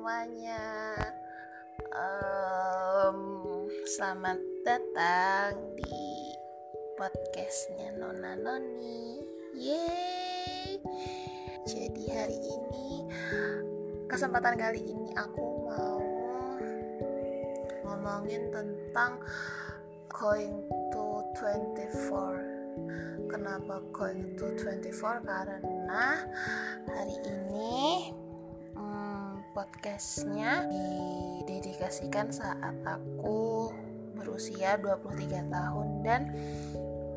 semuanya. Um, Selamat datang di podcastnya Nona Noni. Yeay. Jadi hari ini Kesempatan kali ini aku mau Ngomongin tentang Going to 24 Kenapa going to 24? Karena hari ini podcastnya didedikasikan saat aku berusia 23 tahun dan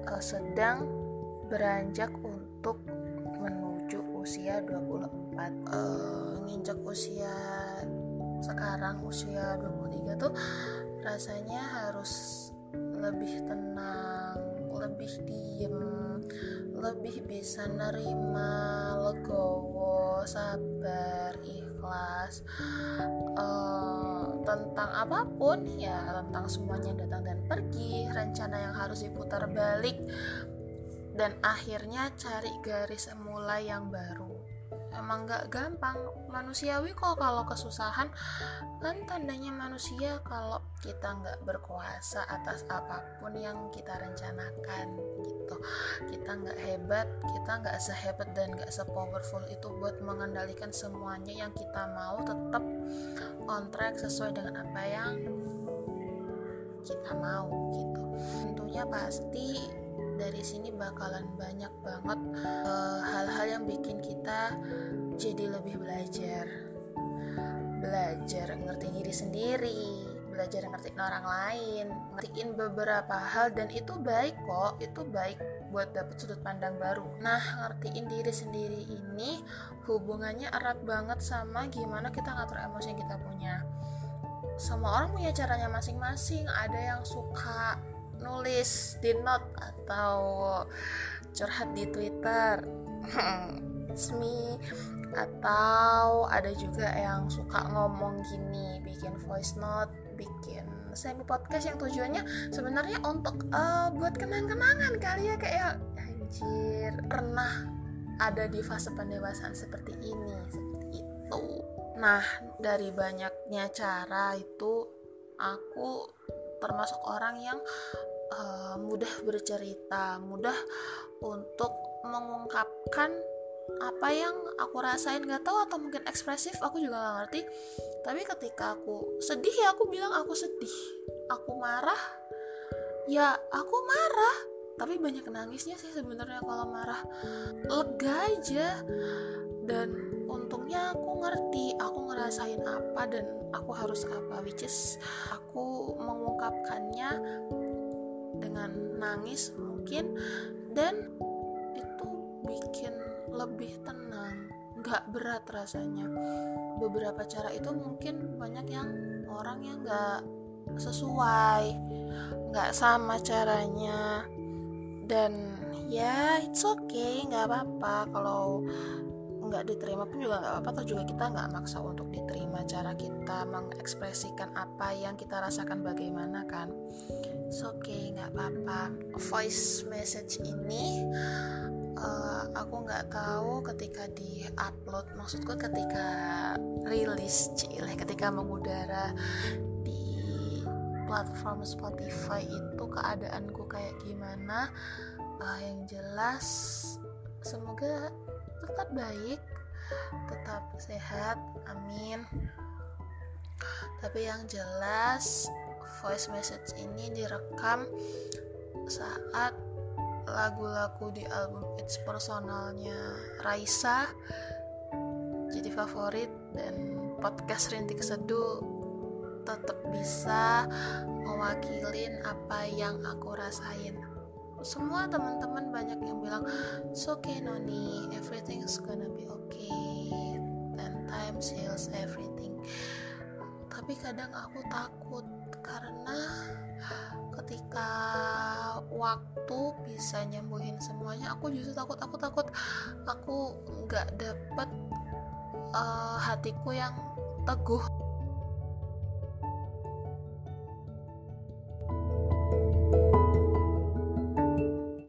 uh, sedang beranjak untuk menuju usia 24 uh, nginjak usia sekarang usia 23 tuh rasanya harus lebih tenang lebih diem lebih bisa nerima legowo sabar ikhlas uh, tentang apa pun ya tentang semuanya datang dan pergi rencana yang harus diputar balik dan akhirnya cari garis mulai yang baru emang gak gampang. Manusiawi kok kalau kesusahan kan tandanya manusia kalau kita nggak berkuasa atas apa pun yang kita rencanakan gitu. Kita nggak hebat kita nggak sehebat dan nggak sepowerful itu buat mengendalikan semuanya yang kita mau tetap on track sesuai dengan apa yang kita mau gitu. Tentunya pasti dari sini bakalan banyak banget eh, hal-hal uh, yang bikin kita jadi lebih belajar. Belajar ngerti diri sendiri belajar ngertiin orang lain ngertiin beberapa hal dan itu baik kok itu baik buat dapet sudut pandang baru. Nah ngertiin diri sendiri ini hubungannya erat banget sama gimana kita ngatur emosi yang kita punya. Semua orang punya caranya masing-masing ada yang suka nulis di note atau curhat di Twitter. Me atau ada juga yang suka ngomong gini bikin voice note bikin semi podcast yang tujuannya sebenarnya untuk uh, buat kenang-kenangan kali ya kayak anjir pernah ada di fase pendewasaan seperti ini seperti itu. Nah dari banyaknya cara itu aku termasuk orang yang uh, mudah bercerita, mudah untuk mengungkapkan apa yang aku rasain. Gak tahu atau mungkin ekspresif aku juga gak ngerti. Tapi ketika aku sedih ya aku bilang aku sedih. Aku marah ya aku marah. Tapi banyak nangisnya sih sebenarnya kalau marah. Lega aja. Dan untungnya aku ngerti aku ngerasain apa dan aku harus apa which is aku mengungkapkannya dengan nangis mungkin dan itu bikin lebih tenang nggak berat rasanya. Beberapa cara itu mungkin banyak yang orang yang nggak sesuai nggak sama caranya. Dan ya it's okay nggak apa-apa kalau nggak diterima pun juga nggak apa-apa atau juga kita nggak maksa untuk diterima cara kita mengekspresikan apa yang kita rasakan bagaimana kan. Oke okay nggak apa-apa. Voice message ini uh, aku nggak tahu ketika di upload maksudku ketika rilis cile ketika mengudara di platform Spotify itu keadaanku kayak gimana? Uh, yang jelas semoga tetap baik tetap sehat amin. Tapi yang jelas voice message ini direkam saat lagu-lagu di album It's Personalnya Raisa jadi favorit dan podcast Rintik Seduh tetap bisa mewakilin apa yang aku rasain semua teman-teman banyak yang bilang it's okay Noni. Everything's gonna be okay. And time heals everything. Tapi kadang aku takut karena ketika waktu bisa nyembuhin semuanya aku justru takut aku takut aku nggak dapet uh, hatiku yang teguh